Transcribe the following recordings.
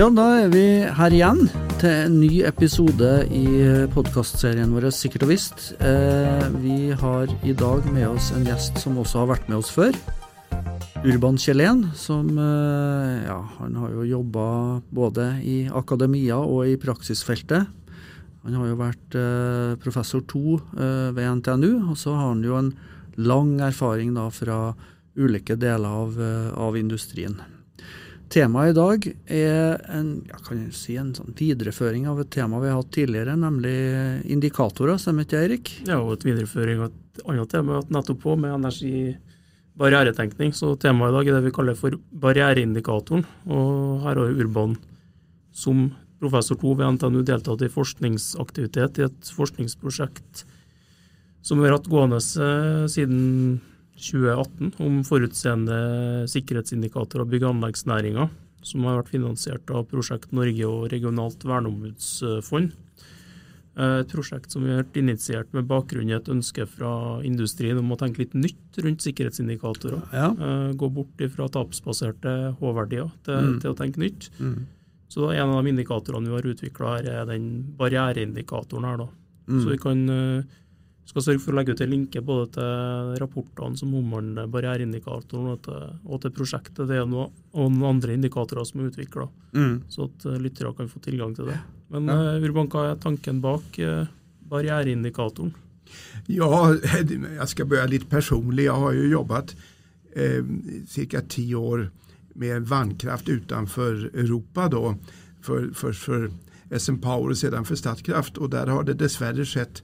Ja, da er vi her igjen til en ny episode i eh, podkastserien vår Sikkert og visst. Eh, vi har i dag med oss en gjest som også har vært med oss før. Urban Kjellén, som eh, ja, han har jo jobba både i akademia og i praksisfeltet. Han har jo vært eh, professor to eh, ved NTNU, og så har han jo en lang erfaring da fra ulike deler av, eh, av industrien. Temaet i dag er en, ja, si en sånn videreføring av et tema vi har hatt tidligere, nemlig indikatorer. Stemmer ikke Eirik? Ja, og et videreføring av et annet tema vi har hatt nettopp på, med energi-barrieretenkning. Så temaet i dag er det vi kaller for barriereindikatoren. Og her har Urban som professor to ved NTNU deltatt i forskningsaktivitet i et forskningsprosjekt som vi har hatt gående sedan 2018 om forutseende sikkerhetsindikatorer av bygg- og anleggsnæringa, som har vært finansiert av Prosjekt Norge og Regionalt verneombudsfond. Et prosjekt som vi har initiert med bakgrunn i et ønske fra industrien om å tenke litt nytt rundt sikkerhetsindikatorer. Ja. Eh, gå bort fra tapsbaserte H-verdier til, mm. til, å tenke nytt. Mm. Så En av de indikatorene vi har utvikla er den barriereindikatoren. her da. Mm. Så vi kan uh, skal sørge for å legge ut en linke både til rapportene som omhandler barriereindikatoren og, og, til prosjektet. Det er noe, og noen andre indikatorer som er utvikla, mm. så at uh, lyttere kan få tilgang til det. Men ja. uh, Urban, hva er tanken bak uh, barriereindikatoren? Ja, jeg skal begynne litt personlig. Jeg har jo jobbet eh, ca. ti år med vannkraft utenfor Europa. Då, for, for, for SM Power og siden for Statkraft. Og der har det dessverre skjedd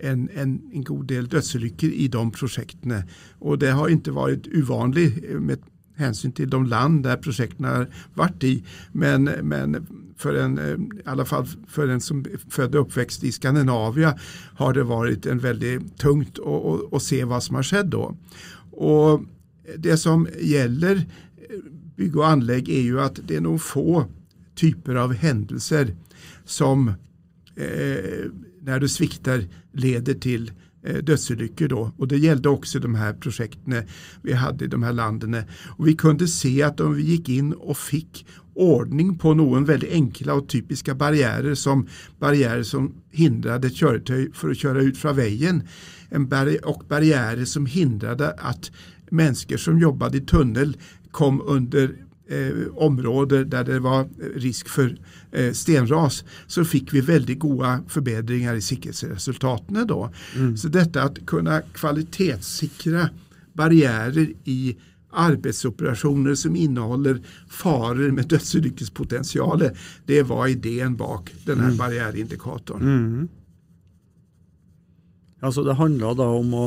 en, en, en, god del dödsolyckor i de projekten. Och det har inte varit uvanligt med hänsyn till de land där projekten har varit i. Men, men för en, eh, i alla fall för en som født och uppväxt i Skandinavia har det varit en väldigt tungt att se vad som har skett då. Och det som gäller eh, bygg och anlägg är ju att det är nog få typer av händelser som eh, när du sviktar leder till eh, dödsolyckor. Då. Och det gällde också de här projekten vi hade i de här länderna. Och vi kunde se att om vi gick in och fick ordning på någon väldigt enkla och typiska barriärer som barriärer som hindrade ett köretøy för att köra ut från vägen och barriärer som hindrade att människor som jobbade i tunnel kom under eh, områder der det var risk for eh, stenras så fikk vi veldig gode forbedringer i sikkerhetsresultatene. Då. Mm. Så dette å kunne kvalitetssikre barrierer i arbetsoperasjoner som inneholder farer med dødsulykkespotensial, det var ideen bak denne mm. barriereindikatoren. Mm. Altså det handla da om å,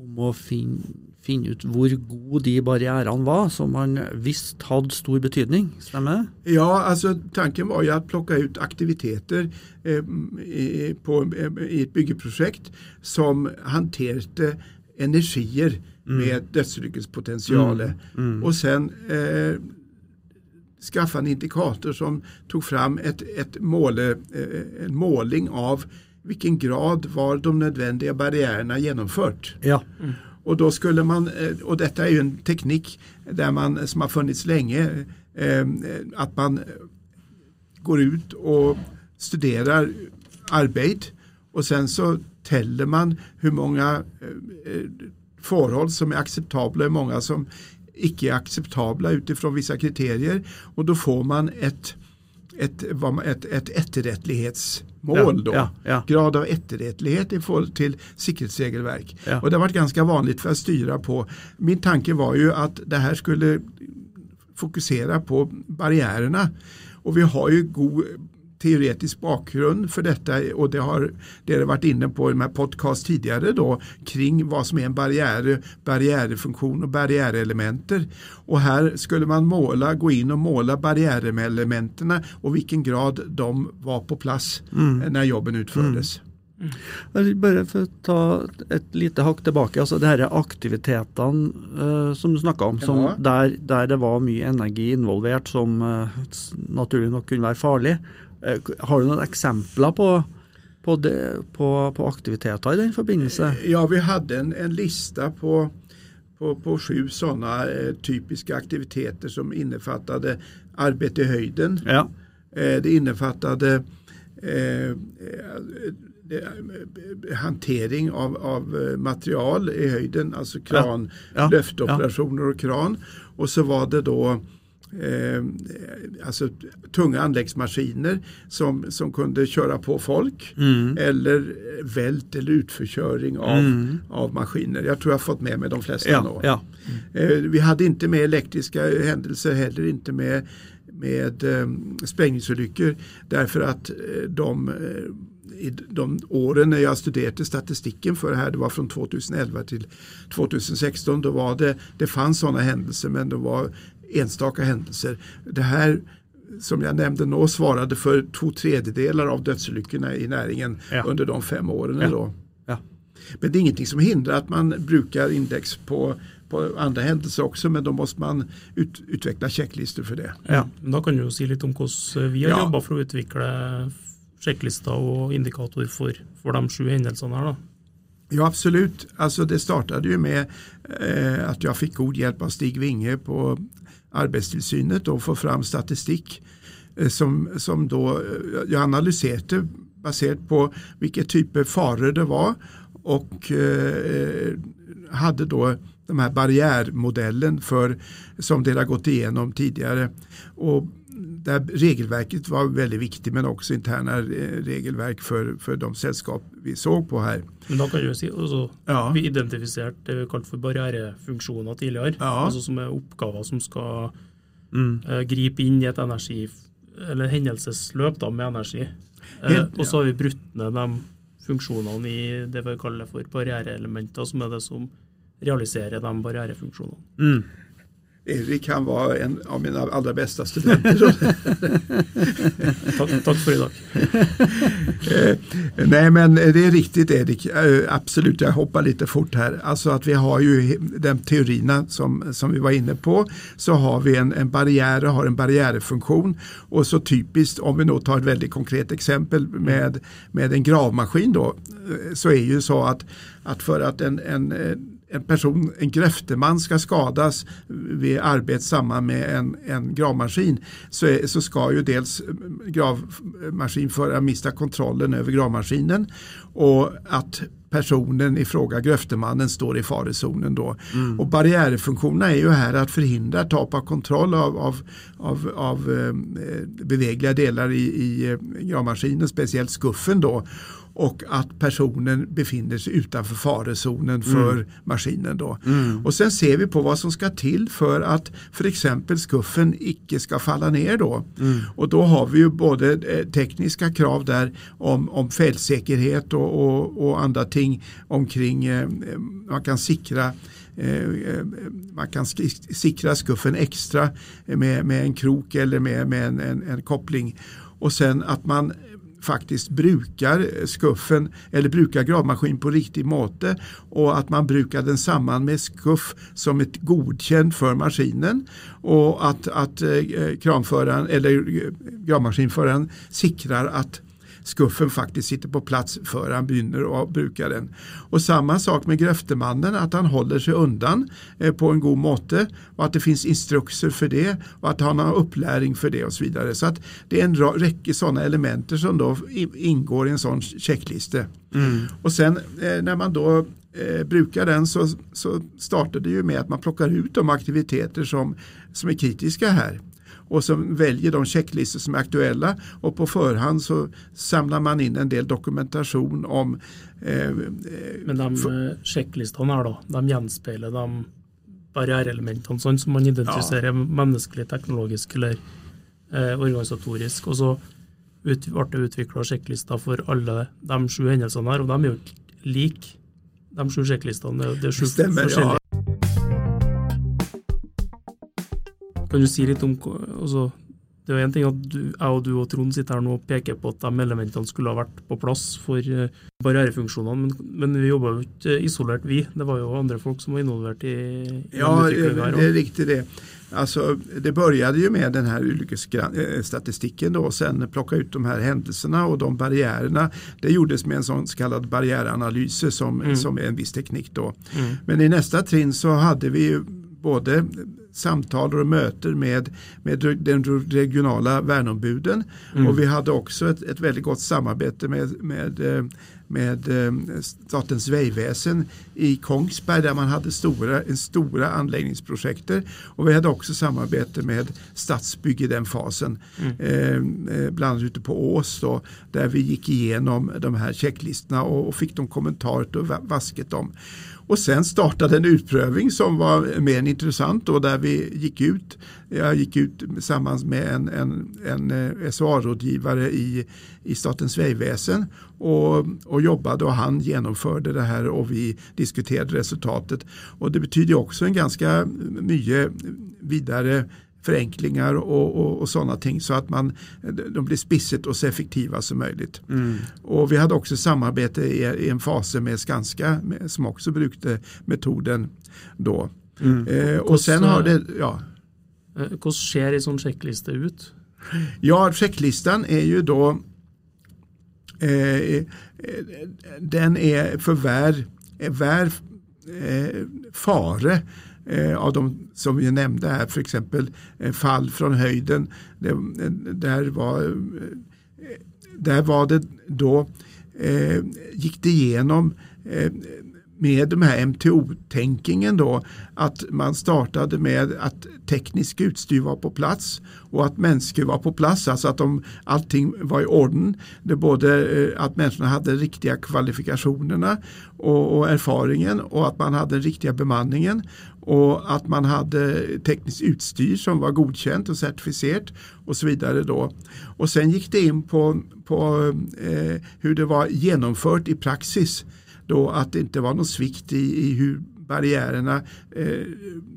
om å finne finne ut hvor gode de barrierene var, som man visste hadde stor betydning. Stemmer det? Ja, altså tanken var jo å plukke ut aktiviteter eh, i, på, eh, i et byggeprosjekt som håndterte energier mm. med dødsulykkespotensial. Mm. Mm. Og sen eh, skaffe en indikator som tok fram et, et måle, eh, en måling av hvilken grad var de nødvendige barrierene gjennomført. Ja. Och, då skulle man, eh, och detta är ju en teknik där man, som har funnits länge, eh, att man går ut och studerar arbete och sen så täller man hur många eh, förhåll som är acceptabla och hur många som icke är acceptabla utifrån vissa kriterier. Och då får man ett, ett, ett, ett etterrättlighets mål då. Ja, ja. Grad av efterrättlighet i förhållande till säkerhetsregelverk. Och det har varit ganska vanligt för att styra på. Min tanke var ju att det här skulle fokusera på barriärerna. Och vi har ju god teoretisk bakgrund för detta och det har det har varit inne på i de här podcast tidigare då kring vad som är en barriär, barriärfunktion och barriärelementer. Och här skulle man måla, gå in och måla barriärelementen och vilken grad de var på plats mm. när jobben utfördes. Mm. Bare for å ta et lite hakk tilbake. altså det her Aktivitetene uh, som du snakka om, som, ja. der, der, det var mye energi involvert som uh, naturlig nok kunne være farlig. Eh, har du noen eksempler på, på, det, på, på aktiviteter i den forbindelse? Ja, vi hadde en, en lista på på, på sju sådana eh, typiska aktiviteter som innefattade arbete i höjden. Ja. Eh, det innefattade eh, hantering av, av material i höjden, alltså kran, ja, ja, löftoperationer och kran. Och så var det då eh, alltså tunga anläggsmaskiner som, som kunde köra på folk mm. eller vält eller utförköring av, mm. av maskiner. Jag tror jag har fått med mig de flesta. Ja, ja. Eh, vi hade inte med elektriska händelser heller inte med, med eh, sprängningsolyckor därför att eh, de i de åren när jag studerade statistiken för det här, det var från 2011 till 2016, då var det, det fanns sådana händelser men det var enstaka händelser. Det här som jag nämnde nå svarade för två tredjedelar av dödsolyckorna i näringen ja. under de fem åren. Ja. Då. Ja. Men det är ingenting som hindrar att man brukar index på, på andra händelser också men då måste man ut, utveckla checklistor för det. Ja, Då kan du säga lite om hur vi har ja. jobbat för att utveckla checklistor och indikatorer för, för de sju händelserna. Då. Ja absolut, alltså det startade ju med eh, att jag fick god hjälp av Stig Winge på arbetstillsynet och få fram statistik eh, som, som då eh, jag analyserade baserat på vilka typer faror det var och eh, hade då de här barriärmodellen för, som det har gått igenom tidigare. Och där regelverket var väldigt viktigt men också interna regelverk för, för de sällskap vi såg på här. Men då kan du si, alltså, ja. Vi identifierat det vi kallat för barriärfunktioner tidigare, ja. alltså som är uppgifter som ska mm. uh, gripa in i ett energi eller händelseslöp då, med energi. Uh, och så har vi brutit ner de funktionerna i det vi kallar för barriärelement som är det som realiserar de barriärfunktionerna. Mm. Erik han var en av mina allra bästa studenter. tack, tack, för idag. Eh, nej men det är riktigt Erik, eh, absolut jag hoppar lite fort här. Alltså att vi har ju de teorierna som, som vi var inne på. Så har vi en, en barriär och har en barriärfunktion. Och så typiskt om vi då tar ett väldigt konkret exempel med, med en gravmaskin då. Eh, så är ju så att, att för att en, en en person, en gröfteman ska skadas vid arbete samman med en, en gravmaskin så, är, så ska ju dels gravmaskinföraren mista kontrollen över gravmaskinen och att personen i fråga, gröftemannen, står i farezonen då. Mm. Och barriärfunktionerna är ju här att förhindra tap av kontroll av, av, av, av eh, bevägliga delar i, i eh, gravmaskinen, speciellt skuffen då och att personen befinner sig utanför farezonen för mm. maskinen. Då. Mm. Och sen ser vi på vad som ska till för att för exempel skuffen icke ska falla ner. Då. Mm. Och då har vi ju både eh, tekniska krav där om, om fältsäkerhet och, och, och andra ting omkring eh, man kan sikra eh, man kan sikra skuffen extra med, med en krok eller med, med en, en, en koppling. Och sen att man faktiskt brukar skuffen eller brukar gravmaskin på riktig måte och att man brukar den samman med skuff som ett godkänt för maskinen och att, att eh, kranföraren eller eh, gravmaskinföraren sikrar att skuffen faktiskt sitter på plats för han begynner och brukar den. Och samma sak med gröftemannen, att han håller sig undan eh, på en god måte och att det finns instruktioner för det och att han har uppläring för det och så vidare. Så att det är en räcke sådana elementer som då ingår i en sån checklista. Mm. Och sen eh, när man då eh, brukar den så, så startar det ju med att man plockar ut de aktiviteter som, som är kritiska här och så väljer de checklistor som är aktuella och på förhand så samlar man in en del dokumentation om eh, Men de eh, checklistorna då, de gjenspeiler de barriärelementene sånn som man identifiserer ja. menneskelig, teknologisk eller eh, organisatorisk. Og så ut, ble det utvikla sjekklister for alle de sju hendelsene her, og de er jo ikke like. De sju sjekklistene det er sju Stemmer, forskjellige. Ja. Kan du si litt om altså, Det er en ting at du, jeg og du og Trond sitter her nå og peker på at de elementene skulle ha vært på plass for uh, barrierefunksjonene, men, men, vi jobba jo ikke isolert, vi. Det var jo andre folk som var involvert i, i Ja, det är riktigt det. Alltså, det började ju med den här olycksstatistiken då, och sen plocka ut de här händelserna och de barriärerna. Det gjordes med en sån så kallad som, mm. som är en viss teknik då. Mm. Men i nästa trin så hade vi ju både samtal och möten med, med den regionala värnombuden. Mm. Och vi hade också ett, ett väldigt gott samarbete med, med eh, med eh, Statens vägväsen i Kongsberg där man hade stora, stora anläggningsprojekter. Och vi hade också samarbete med Stadsbygg i den fasen. Mm. Eh, eh, bland annat ute på Ås då, där vi gick igenom de här checklistorna och, och fick de kommentarer och vasket dem. Och sen startade en utprövning som var mer än intressant och där vi gick ut. Jag gick ut tillsammans med en, en, en eh, SOA-rådgivare i, i Statens vägväsen och, och jobbade och han genomförde det här och vi diskuterade resultatet. Och det betyder också en ganska mycket vidare förenklingar och, och, och sådana ting så att man, de blir spissigt och så effektiva som möjligt. Mm. Och vi hade också samarbete i, i en fas med Skanska med, som också brukade metoden då. Mm. Eh, och sen har det, ja. Eh, hur ser en sån checklista ut? Ja, checklistan är ju då Eh, eh, den är för vär, vär eh, fare eh, av de som vi nämnde här, för exempel eh, fall från höjden. Det, eh, där, var, eh, där var det då, eh, gick det igenom eh, med de här MTO-tänkingen då att man startade med att teknisk utstyr var på plats och att människor var på plats, alltså att de, allting var i orden. Det både eh, att människorna hade riktiga kvalifikationerna och, och erfaringen och att man hade den riktiga bemanningen och att man hade tekniskt utstyr som var godkänt och certifierat och så vidare. Då. Och sen gick det in på, på eh, hur det var genomfört i praxis. Då att det inte var någon svikt i, i hur barriärerna eh,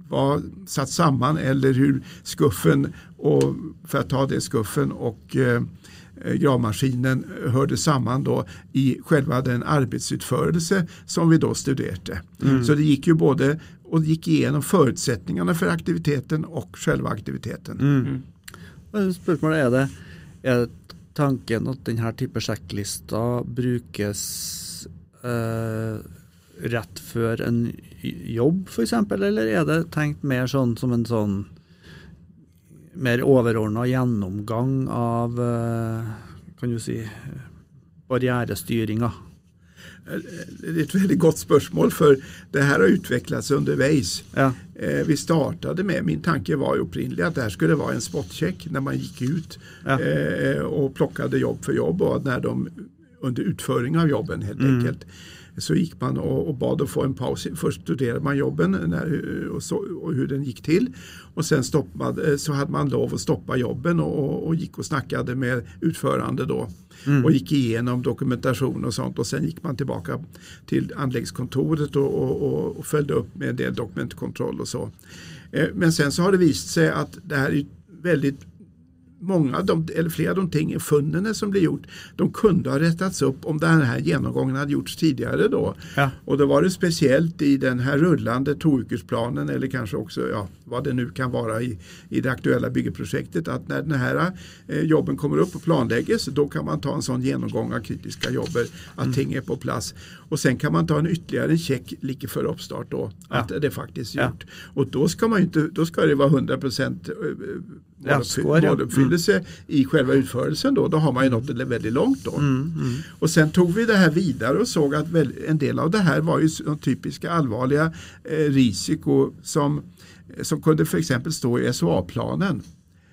var satt samman eller hur skuffen, och, för att ta det skuffen och eh, gravmaskinen hörde samman då i själva den arbetsutförelse som vi då studerade. Mm. Så det gick ju både och gick igenom förutsättningarna för aktiviteten och själva aktiviteten. Mm. Mm. Spørsmålet det, är tanken att den här typen checklista brukas eh, rätt för en jobb för exempel eller är det tänkt mer sån som en sån mer överordnad genomgång av eh, kan du säga barriärstyrninga? Det är ett väldigt gott spörsmål för det här har utvecklats underveis. Ja. Eh, vi startade med, min tanke var ju upprinnelig att det här skulle vara en spotcheck när man gick ut ja. Eh, och plockade jobb för jobb och när de under utföring av jobben helt mm. enkelt så gick man och, och bad att få en paus. Först studerade man jobben när, och, så, och, hur den gick till och sen stoppade, så hade man lov att stoppa jobben och, och gick och snackade med utförande då mm. och gick igenom dokumentation och sånt och sen gick man tillbaka till anläggskontoret och, och, och följde upp med en del dokumentkontroll och så. Eh, men sen så har det visat sig att det här är väldigt många av de, eller flera av de ting, funden som blir gjort, de kunde ha rättats upp om den här genomgången hade gjorts tidigare då. Ja. Och då var det speciellt i den här rullande tvåveckorsplanen eller kanske också ja, vad det nu kan vara i, i det aktuella byggeprojektet att när den här eh, jobben kommer upp och planläggs då kan man ta en sån genomgång av kritiska jobber att mm. ting är på plats. Och sen kan man ta en ytterligare check lika för uppstart då ja. att det faktiskt är gjort. Och då ska, man inte, då ska det vara 100 procent måluppfyllelse mm. i själva utförelsen då, då har man ju nått väldigt långt då. Mm, mm. Och sen tog vi det här vidare och såg att en del av det här var ju typiska allvarliga eh, risiko som, som kunde för exempel stå i SOA-planen.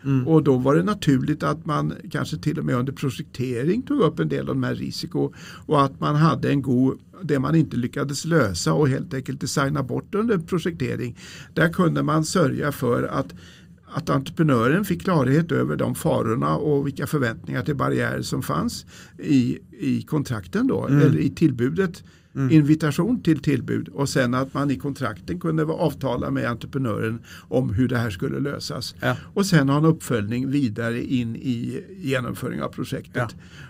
Mm. Och då var det naturligt att man kanske till och med under projektering tog upp en del av de här risiko och att man hade en god, det man inte lyckades lösa och helt enkelt designa bort under projektering. Där kunde man sörja för att att entreprenören fick klarhet över de farorna och vilka förväntningar till barriärer som fanns i, i kontrakten då, mm. eller i tillbudet. Mm. Invitation till tillbud och sen att man i kontrakten kunde avtala med entreprenören om hur det här skulle lösas. Ja. Och sen ha en uppföljning vidare in i genomföring av projektet. Ja.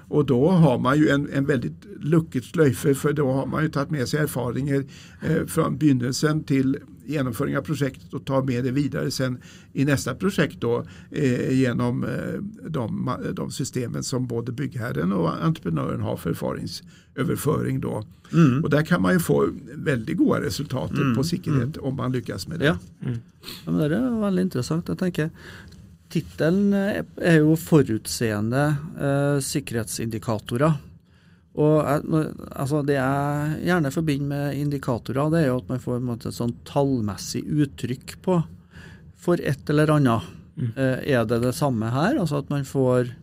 Och då har man ju en, en väldigt luckigt slöjfe för då har man ju tagit med sig erfarenheter eh, från begynnelsen till genomföring av projektet och ta med det vidare sen i nästa projekt då eh, genom eh, de, de systemen som både byggherren och entreprenören har för erfaringsöverföring. Då. Mm. Och där kan man ju få väldigt goda resultat mm. på säkerhet om man lyckas med det. Ja. Mm. Ja, det är väldigt intressant. Jag tänker, Tittelen er jo 'Forutseende eh, sikkerhetsindikatorer'. Og altså, Det jeg gjerne forbinder med indikatorer, det er jo at man får måte, et sånn tallmessig uttrykk på for et eller annet. Mm. Eh, er det det samme her? Altså at man får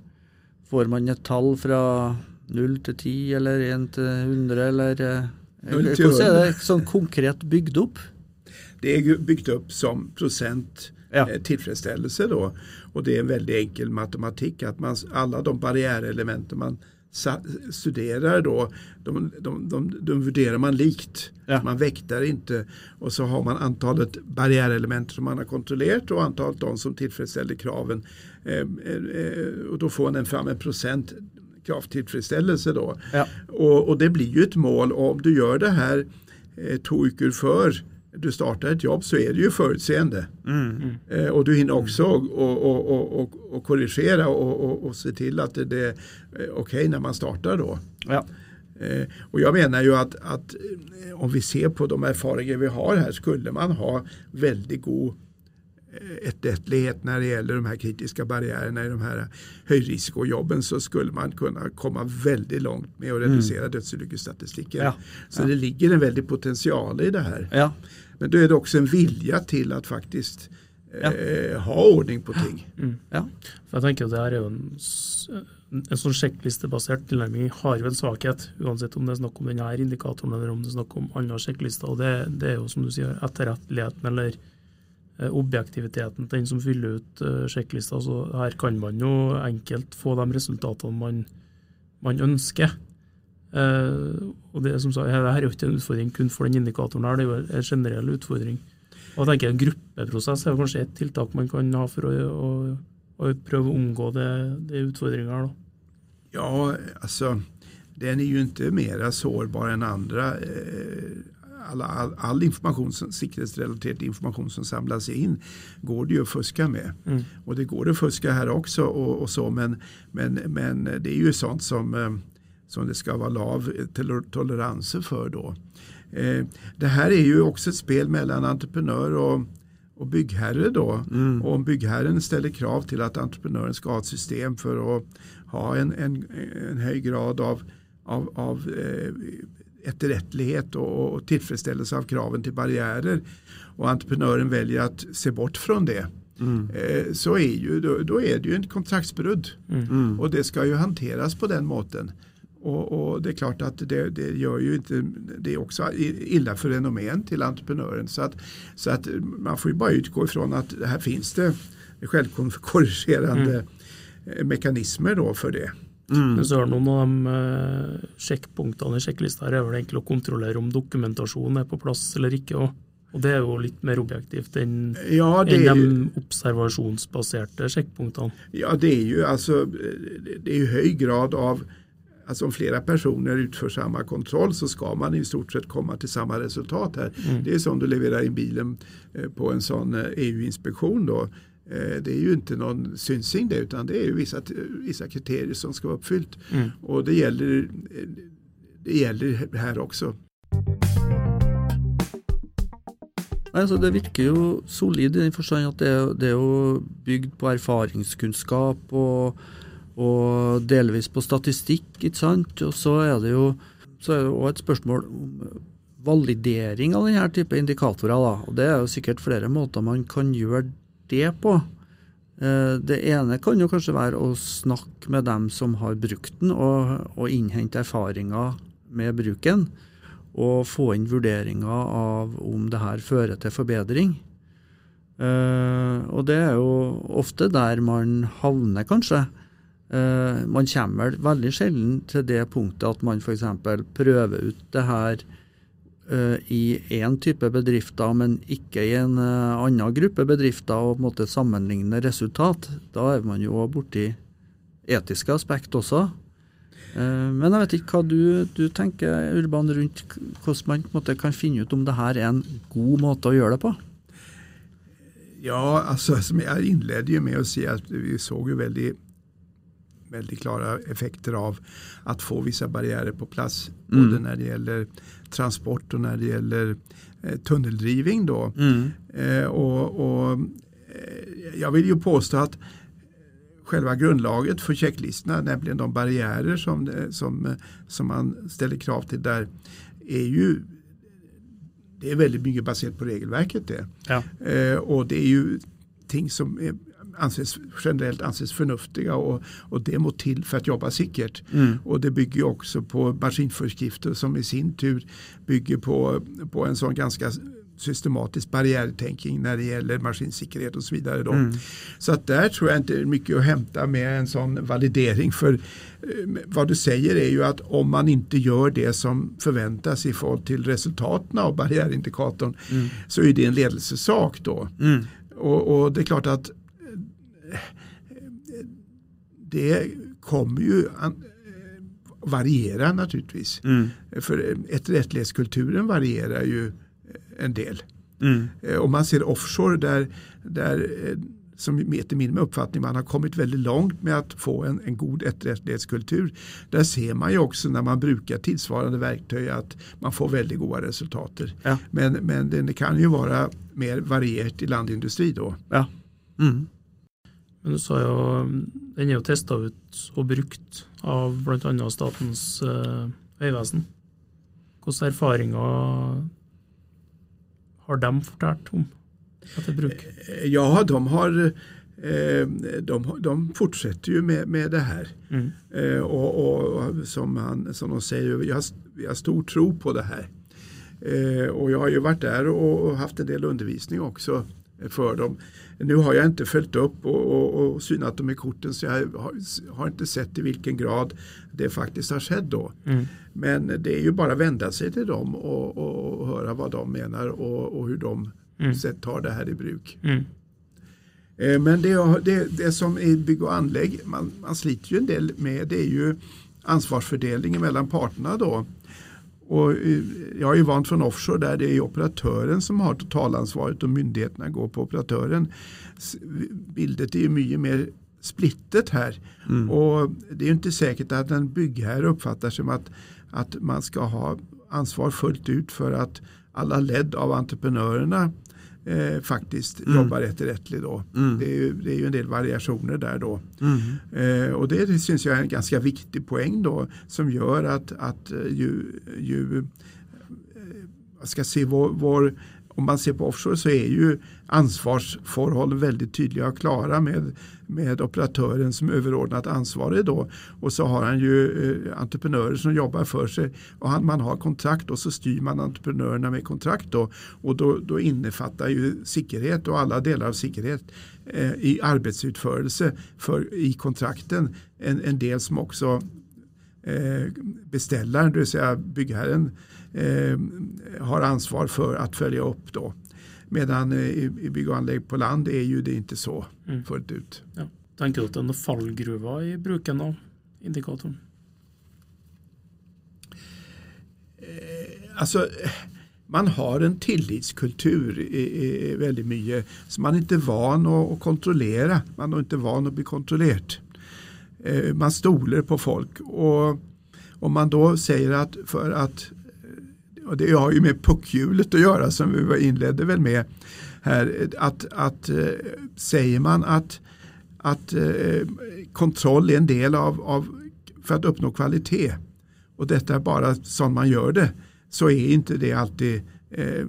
Får man et tall fra 0 til 10 eller 1 til 100 eller eh, Hvordan er det sånn konkret bygd opp? Det är byggt upp som procent ja. Eh, tillfredsställelse då. Och det är en väldigt enkel matematik att man, alla de barriärelementen man studerar då, de, de, de, de värderar man likt. Ja. Man väktar inte och så har man antalet barriärelement som man har kontrollerat och antalet de som tillfredsställer kraven. Eh, eh, och då får man fram en procent kravtillfredsställelse då. Ja. Och, och, det blir ju ett mål och om du gör det här eh, två veckor för du startar ett jobb så är det ju förutseende. Mm. Eh, och du hinner också och, och, och, och korrigera och, och, se till att det, det är okej okay när man startar då. Ja. Eh, och jag menar ju att, att eh, om vi ser på de erfarenheter vi har här skulle man ha väldigt god etträttlighet när det gäller de här kritiska barriärerna i de här högrisikojobben så skulle man kunna komma väldigt långt med att reducera mm. dödsolycksstatistiken. Ja. Så ja. det ligger en väldig potential i det här. Ja. Men då är det också en vilja till att faktiskt ja. eh, ha ordning på ting. Mm. Ja. For jeg tenker Det er jo en, en sånn sjekklistebasert tilnærming har jo en svakhet, uansett om det er snakk om denne indikatoren eller om det er snakk om andre sjekklister. og det, det, er jo som du sier etterretteligheten eller eh, Eh, objektiviteten til den som fyller ut eh, sjekklista. Så her kan man jo enkelt få de resultatene man, man ønsker. Eh, og det som sagt, Dette er jo ikke en utfordring kun for den indikatoren, her, det er jo en generell utfordring. Og jeg tenker En gruppeprosess er kanskje et tiltak man kan ha for å, å, å prøve å omgå det, det utfordringar. Ja, alltså den är ju inte mera sårbar än andra. Eh, all, all, all information, säkerhetsrelaterad information som samlas in går det ju att fuska med. Mm. Och det går att fuska här också och, och så men, men, men det är ju sånt som eh, som det ska vara lav toleranser för då. Eh, det här är ju också ett spel mellan entreprenör och, och byggherre då. Mm. Och om byggherren ställer krav till att entreprenören ska ha ett system för att ha en, en, en hög grad av, av, av eh, efterrättlighet och, och tillfredsställelse av kraven till barriärer och entreprenören väljer att se bort från det. Mm. Eh, så är ju, då, då, är det ju en kontraktsbrudd. Mm. Och det ska ju hanteras på den måten. Och, och, det är klart att det, det, gör ju inte, det är också illa för renommen till entreprenören. Så att, så att man får ju bara utgå ifrån att här finns det självkorrigerande mm. mekanismer då för det. Mm. Men så er noen av de eh, sjekkpunktene i sjekklista er vel egentlig å kontrollere om dokumentasjonen er på plass eller ikke. Og, og det er jo litt mer objektivt enn ja, en de observasjonsbaserte sjekkpunktene. Ja, det är ju alltså, det är ju hög grad av Alltså om flera personer utför samma kontroll så ska man i stort sett komma till samma resultat här. Mm. Det är som du levererar in bilen eh, på en sån EU-inspektion eh, då. Eh, det är ju inte någon synsing det utan det är ju vissa, vissa kriterier som ska vara uppfyllt. Mm. Och det gäller, det gäller här också. Altså, det virker jo solid i den forstand at det, det er jo bygd på erfaringskunnskap og og delvis på statistikk. ikke sant? Og så er det jo så er det også et spørsmål om validering av denne type indikatorer. da, og Det er jo sikkert flere måter man kan gjøre det på. Eh, det ene kan jo kanskje være å snakke med dem som har brukt den, og, og innhente erfaringer med bruken. Og få inn vurderinger av om det her fører til forbedring. Eh, og det er jo ofte der man havner, kanskje. Eh, man kommer vel veldig sjelden til det punktet at man f.eks. prøver ut det her Eh, i én type bedrifter, men ikke i en eh, annen gruppe bedrifter, og på en måte sammenligne resultat. Da er man jo borti etiske aspekt også. Eh, men jeg vet ikke hva du, du, tenker Urban, rundt hvordan man på en måte kan finne ut om det her er en god måte å gjøre det på? Ja, altså som jeg innledet med å si at vi så jo veldig väldigt klara effekter av att få vissa barriärer på plats. Mm. Både när det gäller transport och när det gäller eh, tunneldrivning. Då. Mm. Eh, och, och, eh, jag vill ju påstå att själva grundlaget för checklistorna, nämligen de barriärer som, eh, som, eh, som man ställer krav till där, är ju det är väldigt mycket baserat på regelverket det. Ja. Eh, och det är ju ting som är, anses, generellt anses förnuftiga och, och det må till för att jobba säkert. Mm. Och det bygger också på maskinföreskrifter som i sin tur bygger på, på en sån ganska systematisk barriärtänking när det gäller maskinsäkerhet och så vidare. Då. Mm. Så att där tror jag inte det är mycket att hämta med en sån validering. För eh, vad du säger är ju att om man inte gör det som förväntas i förhållande till resultaten av barriärindikatorn Mm. så är det en ledelsesak då. Mm. Och, och det är klart att det kommer ju eh, variera naturligtvis. Mm. För ett rättlighetskulturen varierar ju en del. Mm. Eh, Om man ser offshore där, där eh, som heter min uppfattning, man har kommit väldigt långt med att få en, en god rättighetskultur. Där ser man ju också när man brukar tillsvarande verktyg att man får väldigt goda resultat. Ja. Men, men det kan ju vara mer varierat i landindustri då. Ja. Mm. Men du sa jo um, den er jo testa ut og brukt av bl.a. Statens uh, vegvesen. Hvilke erfaringer har de fortalt om at det er bruk? Eh, Ja, de har eh, de, de fortsätter ju med, med det här. Mm. Eh, och, och som, han, som de säger, vi har, vi har stor tro på det här. Eh, och jag har ju varit där och haft en del undervisning också för dem. Nu har jag inte följt upp och, och, och synat dem i korten så jag har, har inte sett i vilken grad det faktiskt har skett då. Mm. Men det är ju bara att vända sig till dem och, och, och höra vad de menar och, hur de Mm. tar det här i bruk. Mm. Eh, Men det, det, det som i bygg och anlägg, man, man sliter ju en del med, det är ju ansvarsfördelningen mellan parterna då. Och eh, jag är ju vant från offshore där det är operatören som har totalansvaret och myndigheterna går på operatören. Bildet är ju mycket mer splittet här. Mm. Och det är ju inte säkert att en byggherre uppfattar som att, att man ska ha ansvar fullt ut för att alla led av entreprenörerna eh, faktiskt Mm. jobbar efterrättligt då. Mm. Det, är ju, det är ju en del variationer där då. Mm. Eh, och det, syns jag är en ganska viktig poäng då som gör att, att ju, ju eh, ska se vår, vår, om man ser på offshore så är ju ansvarsförhållen väldigt tydliga och klara med, med operatören som överordnat ansvarig då. Och så har han ju eh, entreprenörer som jobbar för sig och han, man har kontrakt och så styr man entreprenörerna med kontrakt då. Och då, då innefattar ju säkerhet och alla delar av säkerhet eh, i arbetsutförelse för, i kontrakten en, en del som också eh, beställaren, det vill säga byggherren, eh, har ansvar för att följa upp då. Medan eh, i, i bygg och anlägg på land är ju det inte så Mm. fullt ut. Ja. Tenker du at det er noen fallgruver i bruken av indikatoren? Alltså, man har en tillitskultur i, väldigt mycket. Så man är inte van att, att kontrollera. Man är inte van att bli kontrollerad. Eh, man stoler på folk. Och om man då säger att för att och det har ju med puckhjulet att göra som vi var inledde väl med här. Att, att eh, säger man att, att eh, kontroll är en del av, av för att uppnå kvalitet och detta är bara som man gör det så är inte det alltid eh,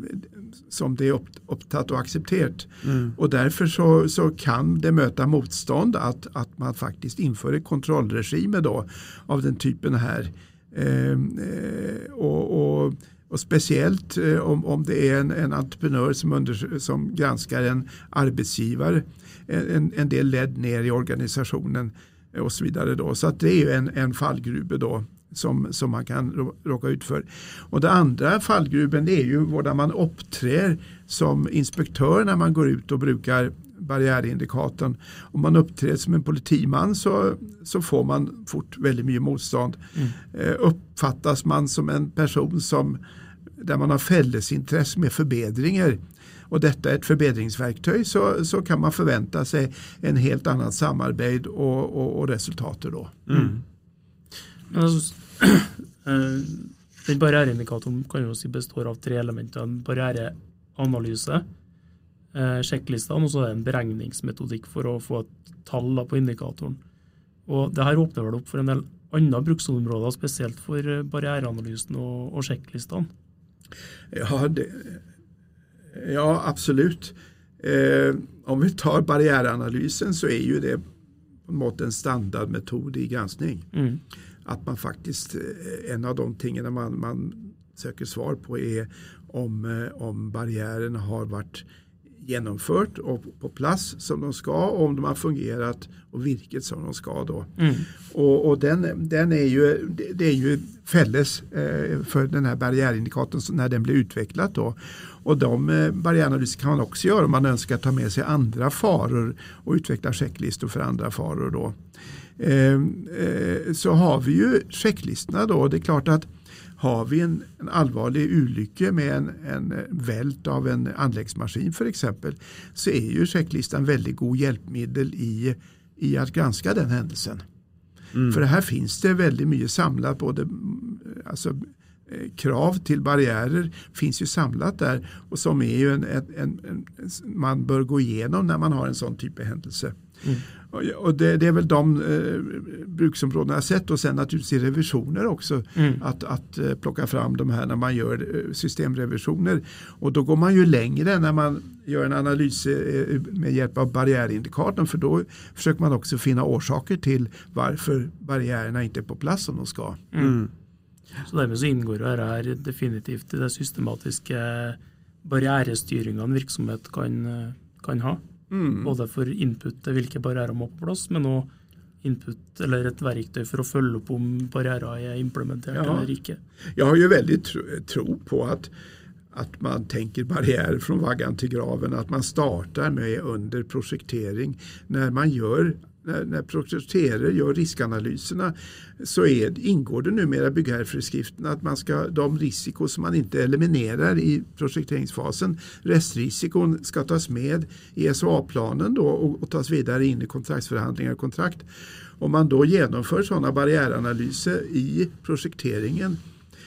som det är upp, upptatt och accepterat. Mm. Och därför så, så kan det möta motstånd att, att man faktiskt inför kontrollregimer då av den typen här. Eh, eh, och, och, och speciellt eh, om, om det är en, en entreprenör som, under, som granskar en arbetsgivare, en, en del led ner i organisationen och så vidare. Då. Så att det är ju en, en fallgruve då som, som man kan rå- råka ut för. Och det andra fallgruben är ju där man uppträder som inspektör när man går ut och brukar barriärindikatorn. Om man uppträder som en politiman så, så får man fort väldigt mycket motstånd. Mm. Eh, uppfattas man som en person som där man har fällesintresse med förbättringar och detta är ett förbättringsverktyg så, så kan man förvänta sig en helt annat samarbete och, och, och resultat då. Mm. Altså, den barriereindikatoren kan jo si består av tre elementer. En barriereanalyse, eh, sjekklistene og så det en beregningsmetodikk for å få et tall på indikatoren. Og Det her åpner vel opp for en del andre bruksområder, spesielt for barriereanalysen og, og sjekklistene? Ja, det, ja absolut. Eh, om vi tar barriäranalysen så är ju det på något en standardmetod i granskning. Mm att man faktiskt, eh, en av de tingen man, man söker svar på är om, eh, om barriären har varit genomfört och på plats som de ska och om de har fungerat och virket som de ska. Då. Mm. Och, och, den, den är ju, det är ju fälles eh, för den här barriärindikatorn när den blir utvecklad. Då. Och de eh, barriäranalyser kan man också göra om man önskar ta med sig andra faror och utveckla checklistor för andra faror. Då. Ehm, eh, så har vi ju checklistorna då. Det är klart att har vi en, en allvarlig olycka med en, en vält av en anläggsmaskin för exempel så är ju checklistan väldigt god hjälpmedel i, i att granska den händelsen. Mm. För här finns det väldigt mycket samlat både alltså, eh, krav till barriärer finns ju samlat där och som är ju en, en, en, man bör gå igenom när man har en sån typ av händelse. Mm. Och det, det, är väl de eh, bruksområdena jag sett och sen naturligtvis i revisioner också. Mm. Att, att eh, plocka fram de här när man gör eh, systemrevisioner. Och då går man ju längre när man gör en analys eh, med hjälp av barriärindikatorn för då försöker man också finna orsaker till varför barriärerna inte är på plats som de ska. Mm. Så därmed så ingår det här definitivt i det systematiska barriärstyrningen en virksomhet kan, kan ha. Mm. Både for input til hvilke barrierer må på plass, men òg input eller ett verktyg för att följa upp om barriärer är implementerade ja. eller inte. Jag har ju väldigt tro, tro på att att man tänker barriär från vaggan till graven, att man startar med under projektering. När man gör när, när projekterare gör riskanalyserna så är, ingår det numera i byggherreföreskrifterna att man ska, de risker som man inte eliminerar i projekteringsfasen, restrisikon ska tas med i SOA-planen då och, och tas vidare in i kontraktsförhandlingar och kontrakt. Om man då genomför sådana barriäranalyser i projekteringen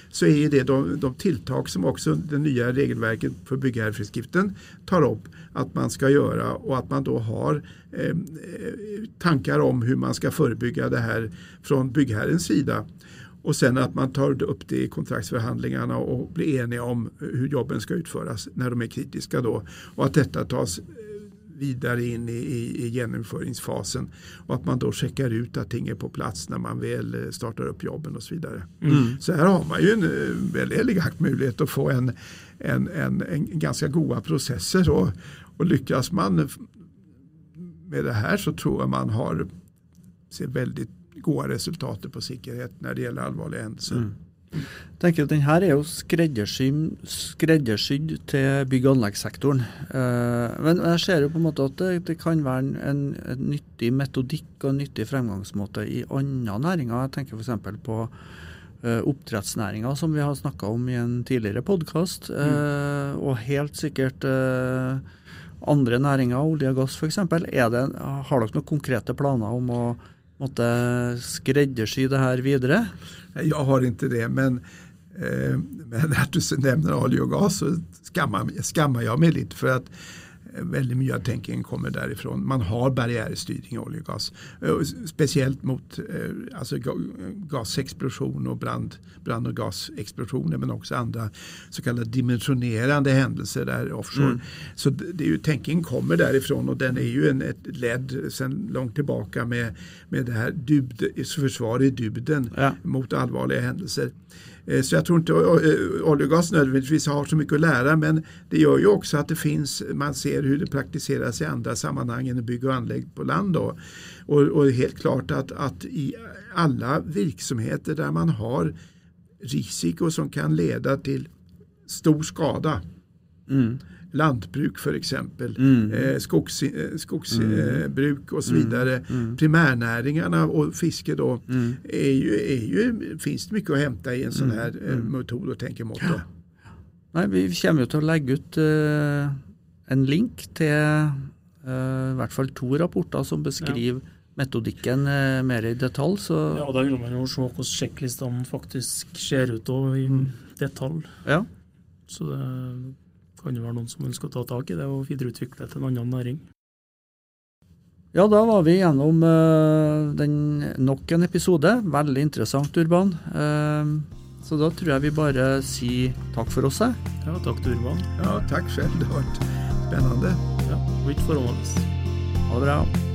så är det de, de tilltag som också det nya regelverket för byggherreföreskriften tar upp att man ska göra och att man då har eh, tankar om hur man ska förebygga det här från byggherrens sida. Och sen att man tar upp det i kontraktsförhandlingarna och blir eniga om hur jobben ska utföras när de är kritiska då. Och att detta tas vidare in i, i, i genomföringsfasen och att man då checkar ut att ting är på plats när man väl eh, startar upp jobben och så vidare. Mm. Så här har man ju en eh, väldigt elegant möjlighet att få en, en, en, en ganska goda processer och, och lyckas man med det här så tror jag man har ser väldigt goda resultat på säkerhet när det gäller allvarliga händelser. Mm. Jag tänker att den här är ju skräddarsydd, skräddarsydd till bygg- och anläggssektorn. Eh, men jag ser ju på något sätt att det, det kan vara en, en, nyttig metodik och en nyttig framgångsmåte i andra näringar. Jag tänker för exempel på oppdrettsnæringa, som vi har snakka om i en tidligere podkast. Mm. Eh, og helt sikkert eh, andre næringer, olje og gass f.eks. Har dere noen konkrete planer om å måtte skräddarsy det här vidare? Jag har inte det men, eh, men att du nämner olja och gas så skammar, skammar jag mig lite för att väldigt mycket av tänkningen kommer därifrån. Man har barriärstyrning i olja och gas. Eh, speciellt mot eh, alltså gasexplosion och brand, brand och gasexplosioner men också andra så kallade dimensionerande händelser där offshore. Mm. Så det är ju, tänkningen kommer därifrån och den är ju en, ett led sedan långt tillbaka med, med det här dybd, försvar i dybden ja. mot allvarliga händelser. Eh, så jag tror inte eh, oljegas olja och gas nödvändigtvis har så mycket att lära men det gör ju också att det finns, man ser hur det praktiseras i andra sammanhang än bygg och anlägg på land. Då. Och, och helt klart att, att i alla verksamheter där man har risiko som kan leda till stor skada mm lantbruk för exempel, mm. eh, skogs, eh, skogsbruk mm. och så vidare. Mm. mm. Primärnäringarna och fiske då mm. är ju, är ju, finns det mycket att hämta i en sån här eh, metod och tänkemått. Ja. Nej, vi kommer ju att lägga ut eh, en link til eh, i hvert fall to rapporter som beskriver metodikken eh, mer i detalj. Så Ja, Da vil man jo se hvordan sjekklistene faktisk ser ut og i detalj. ja. Så det kan jo være noen som ønsker å ta tak i det og videreutvikle til en annen næring. Ja, da var vi gjennom eh, den nok en episode. Veldig interessant, Urban. Eh, så da tror jeg vi bare sier takk for oss. jeg. Ja, takk til Urban. Ja, tack själv, det har varit spännande. Ja, og ikke forhåndes. Ha det bra.